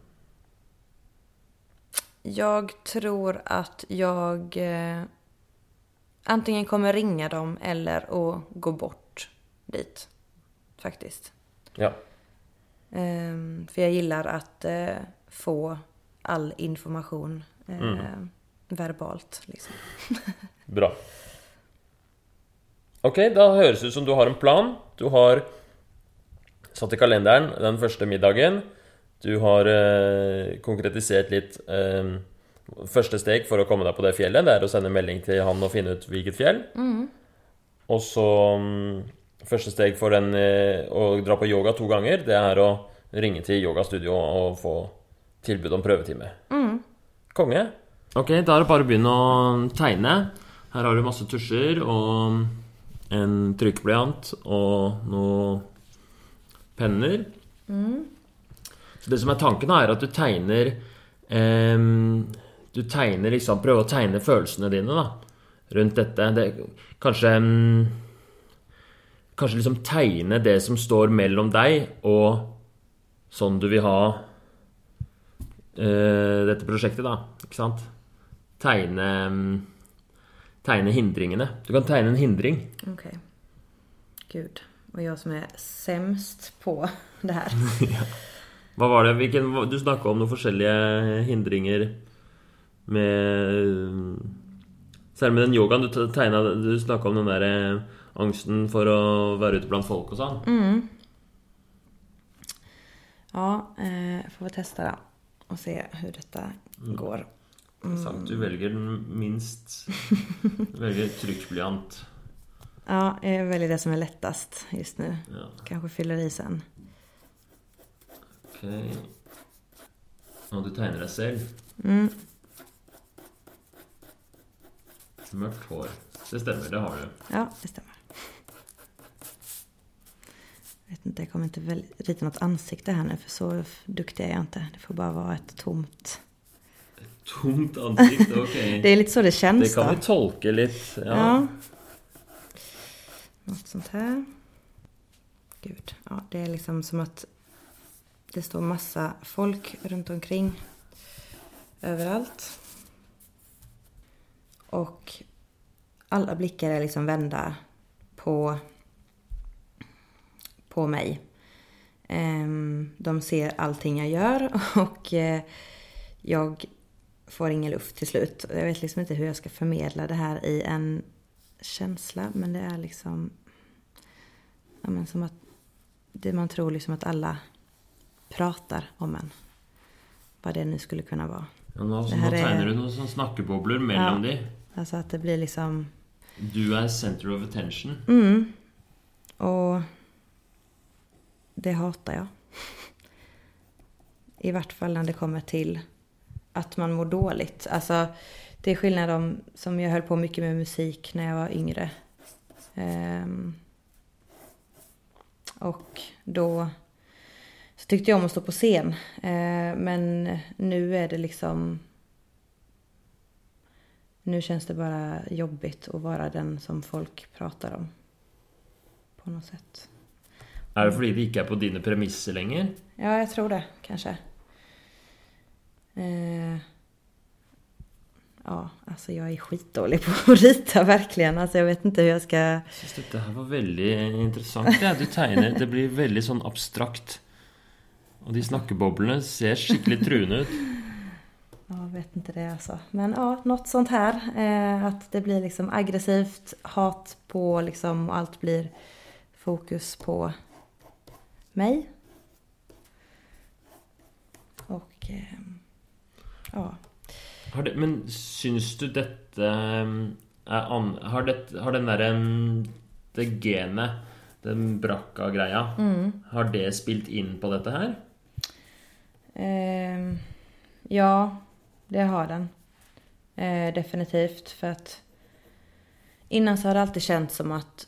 jag tror att jag eh, antingen kommer ringa dem eller att gå bort dit. Faktiskt. Ja. Ehm, för jag gillar att eh, få all information eh, verbalt. Liksom. Bra. Ok, da høres det ut som du har en plan. Du har satt i kalenderen den første middagen. Du har eh, konkretisert litt eh, Første steg for å komme deg på det fjellet, det er å sende melding til han og finne ut hvilket fjell. Og så mm, Første steg for den, eh, å dra på yoga to ganger, det er å ringe til yogastudio og få tilbud om prøvetime. Konge. Ok, da er det bare å begynne å tegne. Her har du masse tusjer og en trykkblyant og noen penner. Så det som er tanken, da, er at du tegner ehm, Du tegner liksom Prøver å tegne følelsene dine da rundt dette. Det, kanskje mm, Kanskje liksom tegne det som står mellom deg og sånn du vil ha eh, dette prosjektet, da. Ikke sant? Tegne mm, Tegne hindringene. Du kan tegne en hindring. Okej. Gud. Och jag som är sämst på det här. Hva var det? Hvilken, du snakka om noen forskjellige hindringer med Særlig med den yogaen. Du tegna Du snakka om den der eh, angsten for å være ute blant folk og sånn. Ja, eh, får vi testa då och se hur detta går. Sant. Du velger den minst Du velger trykkblyant. Ja, jag väljer det som är lättast just nu. Ja, Kanske fyller i sen. ok. Og du tegner deg selv. Mm. Mørkt hår. Det stemmer, det har du. Ja, det stämmer. Jag vet inte, jag kommer inte väl rita något ansikte här nu för så duktig är jag inte. Det får bara vara ett tomt. Tomt ansikt, ok. Det är lite så det Det känns kan då. vi tolke litt. Ja. Ja. Något sånt här. Gud, ja, det är liksom som att det står massa folk runt omkring. Överallt. Och alla blickar är liksom vända på, på mig. Ehm, De ser allting jag gör och eh, jag får ingen luft till slut. Jag vet liksom inte hur jag ska förmedla det här i en känsla men det är liksom ja, men som att det man tror liksom att alla pratar om en. Vad det nu skulle kunna vara. Ja, nå, Det nå her er- tegner du noen sånne snakkebobler mellom Ja. de. Alltså att det blir liksom Du er center of attention. Mm. Och det hatar jag. I vart fall när det kommer till att man mår dåligt. Alltså, det är skillnad om, som jag höll på mycket med musik när jag var yngre. Um, och då så tyckte jag om att stå på scen. Uh, men nu är det liksom nu känns det bara jobbigt att vara den som folk pratar om. På något sätt. Er det fordi det ikke er på dine premisser lenger? Ja, jag tror det kanske. Eh, ja, alltså jag är skitdålig på att rita verkligen. Alltså jag vet inte hur jag ska... Jeg syns dette her var veldig interessant. Ja. Du tegner Det blir veldig sånn abstrakt. Og de snakkeboblene ser skikkelig truende ut. Jag vet inte det alltså. Men ja, något sånt här. Eh, att det blir liksom aggressivt, hat på liksom och allt blir fokus på mig. Och ehm, ja. Har det, men syns du detta... Är, ehm, har, det, har den där... Ehm, det genet, den brakka-greia, mm. har det spelat in på detta här? Eh, ja, det har den. Eh, definitivt. För att innan så har det alltid känts som att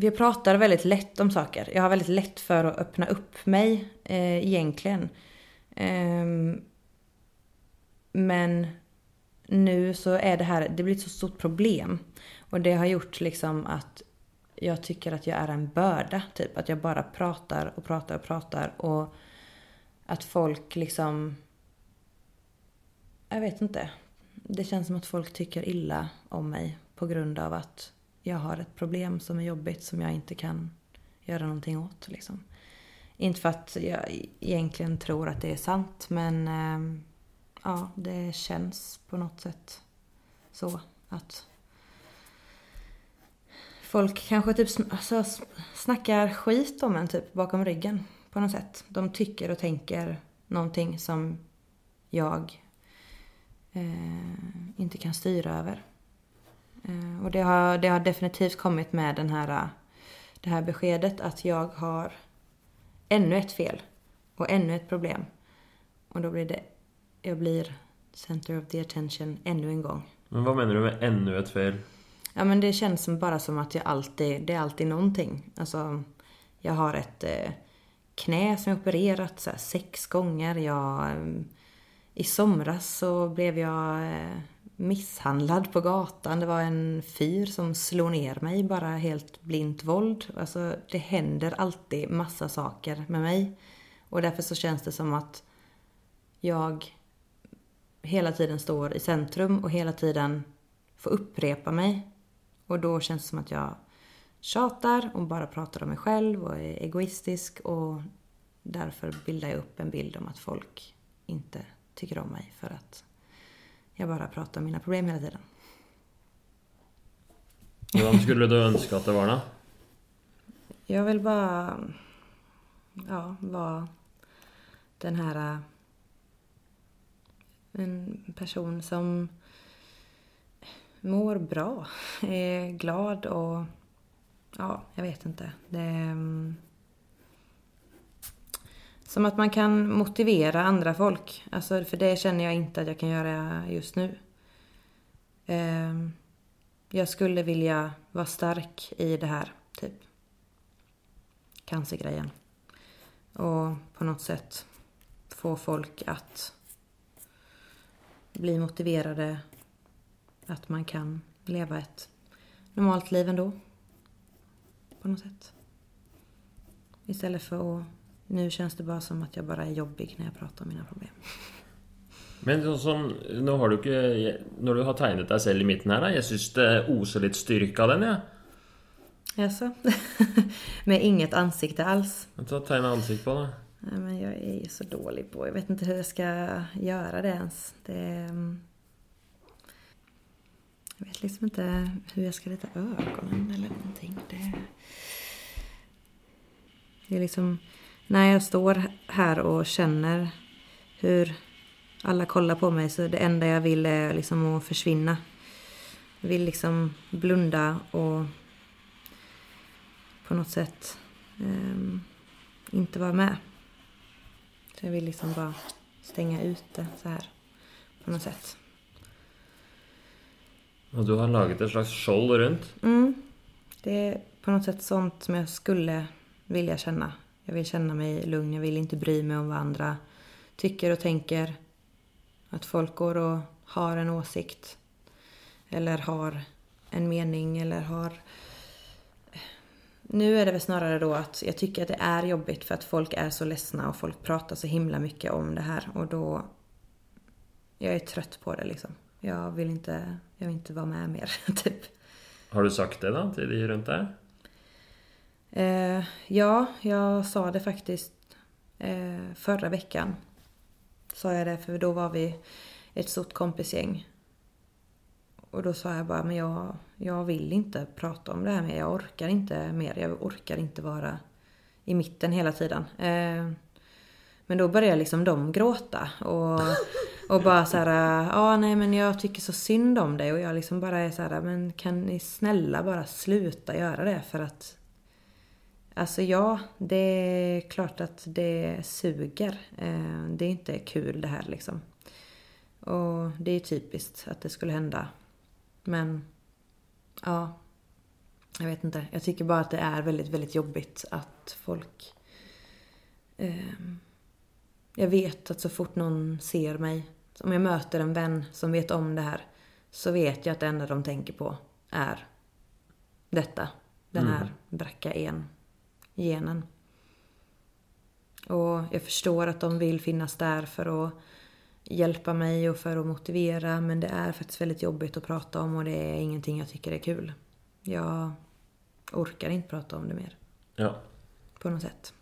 vi pratar väldigt lätt om saker. Jag har väldigt lätt för att öppna upp mig eh, egentligen. Eh, men nu så är det här, det blir ett så stort problem. Och det har gjort liksom att jag tycker att jag är en börda. Typ att jag bara pratar och pratar och pratar. Och att folk liksom... Jag vet inte. Det känns som att folk tycker illa om mig på grund av att jag har ett problem som är jobbigt som jag inte kan göra någonting åt. Liksom. Inte för att jag egentligen tror att det är sant men eh, ja, det känns på något sätt så att folk kanske typ sn- alltså, snackar skit om en typ bakom ryggen på något sätt. De tycker och tänker någonting som jag eh, inte kan styra över. Eh, och det har, det har definitivt kommit med den här, det här beskedet att jag har ännu ett fel och ännu ett problem. Och då blir det, jag blir center of the attention ännu en gång. Men vad menar du med ännu ett fel? Ja men det känns som bara som att jag alltid, det är alltid någonting. Alltså, jag har ett eh, knä som jag opererat så här, sex gånger. Jag, eh, I somras så blev jag eh, misshandlad på gatan. Det var en fyr som slog ner mig, bara helt blint våld. Alltså det händer alltid massa saker med mig. Och därför så känns det som att jag hela tiden står i centrum och hela tiden får upprepa mig. Och då känns det som att jag tjatar och bara pratar om mig själv och är egoistisk och därför bildar jag upp en bild om att folk inte tycker om mig för att jag bara pratar om mina problem hela tiden. Hvordan skulle du ønske at det var, da? Jag vill bara ja, vara den här äh, en person som mår bra, är glad och ja, jag vet inte. Det är, mm, som att man kan motivera andra folk. Alltså, för det känner jag inte att jag kan göra just nu. Ehm, jag skulle vilja vara stark i det här, typ. Cancergrejen. Och på något sätt få folk att bli motiverade att man kan leva ett normalt liv ändå. På något sätt. Istället för att... Nu känns det bara som att jag bara är jobbig när jag pratar om mina problem. Men sånn som Nå har du ikke Når du har tegnet deg selv i midten her, da Jeg syns det oser litt styrke av den, jeg. Jaså? Med inget ansikte alls? Ja. Ta Tegne ansikt på det. Nej, men jag är ju så dålig på... Jag vet inte hur jag ska göra det ens. Det... mm, Jag vet liksom inte hur jag ska rita ögonen eller någonting. Det... det är liksom... När jag står här och känner hur alla kollar på mig så det enda jag vill är liksom att försvinna. Jag vill liksom blunda och på något sätt ehm, inte vara med. Så jag vill liksom bara stänga ute så här på något sätt. Og du har laget et slags skjold rundt. Mm. Det är på något sätt sånt som jag skulle vilja känna. Jag vill känna mig lugn, jag vill inte bry mig om vad andra tycker och tänker. Att folk går och har en åsikt. Eller har en mening eller har... Nu är det väl snarare då att jag tycker att det är jobbigt för att folk är så ledsna och folk pratar så himla mycket om det här och då... Jag är trött på det liksom. Jag vill inte, jag vill inte vara med mer, typ. Har du sagt det, da, til de rundt? Eh, ja, jag sa det faktiskt eh, förra veckan. Sa jag det, för då var vi ett stort kompisgäng. Och då sa jag bara, men jag, jag vill inte prata om det här mer. Jag orkar inte mer. Jag orkar inte vara i mitten hela tiden. Eh, Men då började liksom de gråta och, och bara så här, ja nej men jag tycker så synd om dig och jag liksom bara är så här, men kan ni snälla bara sluta göra det för att Alltså ja, det är klart att det suger. Eh, det är inte kul det här liksom. Och det är typiskt att det skulle hända. Men ja, jag vet inte. Jag tycker bara att det är väldigt, väldigt jobbigt att folk... Eh, jag vet att så fort någon ser mig, om jag möter en vän som vet om det här, så vet jag att det enda de tänker på är detta. Den här mm. bracka en genen. Och jag förstår att de vill finnas där för att hjälpa mig och för att motivera men det är faktiskt väldigt jobbigt att prata om och det är ingenting jag tycker är kul. Jag orkar inte prata om det mer. Ja. På något sätt.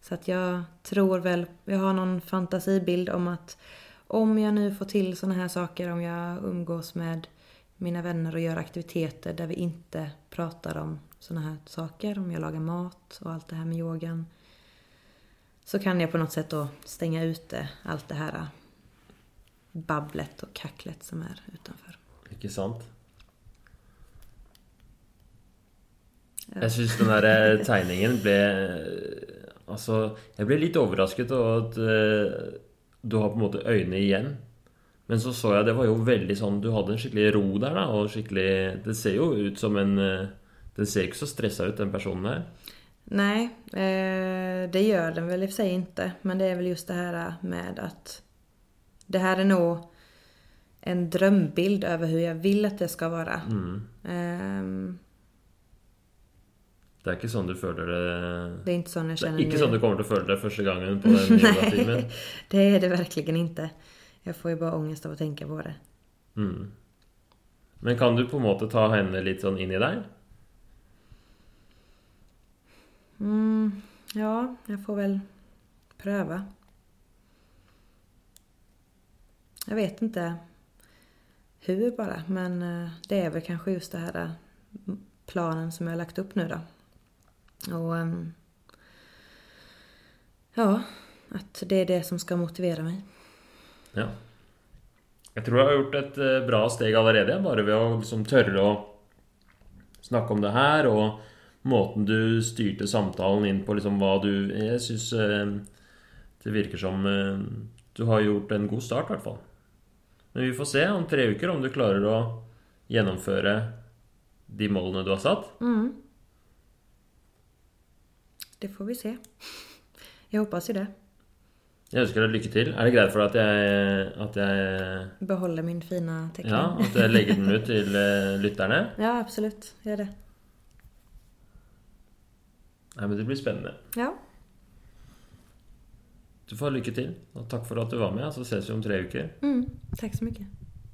Så att jag tror väl, jag har någon fantasibild om att om jag nu får till såna här saker, om jag umgås med mina vänner och gör aktiviteter där vi inte pratar om såna här saker, om jag lagar mat och allt det här med yogan. Så kan jag på något sätt då stänga ute allt det här babblet och kacklet som är utanför. Ikke sant? Ja. Jeg syns den der eh, tegningen ble Altså, jeg ble litt overrasket over at uh, du har på en måte øynene igjen. Men så så jeg det var jo veldig sånn Du hadde en skikkelig ro der, da. Og skikkelig Det ser jo ut som en uh, Den ser ikke så stressa ut, den personen. Nej, eh, det gör den väl i och för sig inte. Men det är väl just det här med att det här är nog en drömbild över hur jag vill att det ska vara. Mm. Um, det är inte sån du följer det... Det är inte sån jag känner Det är inte sån du kommer att följa det första gången på den Nej, det är det verkligen inte. Jag får ju bara ångest av att tänka på det. Mm. Men kan du på något sätt ta henne lite sån in i dig? Mm, ja, jag får väl pröva. Jag vet inte hur bara, men eh, det är väl kanske just det här eh, planen som jag har lagt upp nu då. Och ehm, ja, att det är det som ska motivera mig. Ja. Jag tror jag har gjort ett eh, bra steg redan bara vi att liksom törre att snacka om det här och måten du styrte samtalen in på liksom vad du Jag syns det verkar som du har gjort en god start i alla fall. Men vi får se om tre veckor om du klarar att genomföra de målen du har satt. Mm. Det får vi se. Jag hoppas ju det. Jag önskar dig lycka till. Är det grejt för att jag, att jag... Behåller min fina teckning? Ja, att jag lägger den ut till uh, lyttarna? Ja, absolut. Gör det. Nej, men det blir spännande. Ja. Du får ha lycka till. Och tack för att du var med. Så ses vi om tre veckor. Mm, tack så mycket.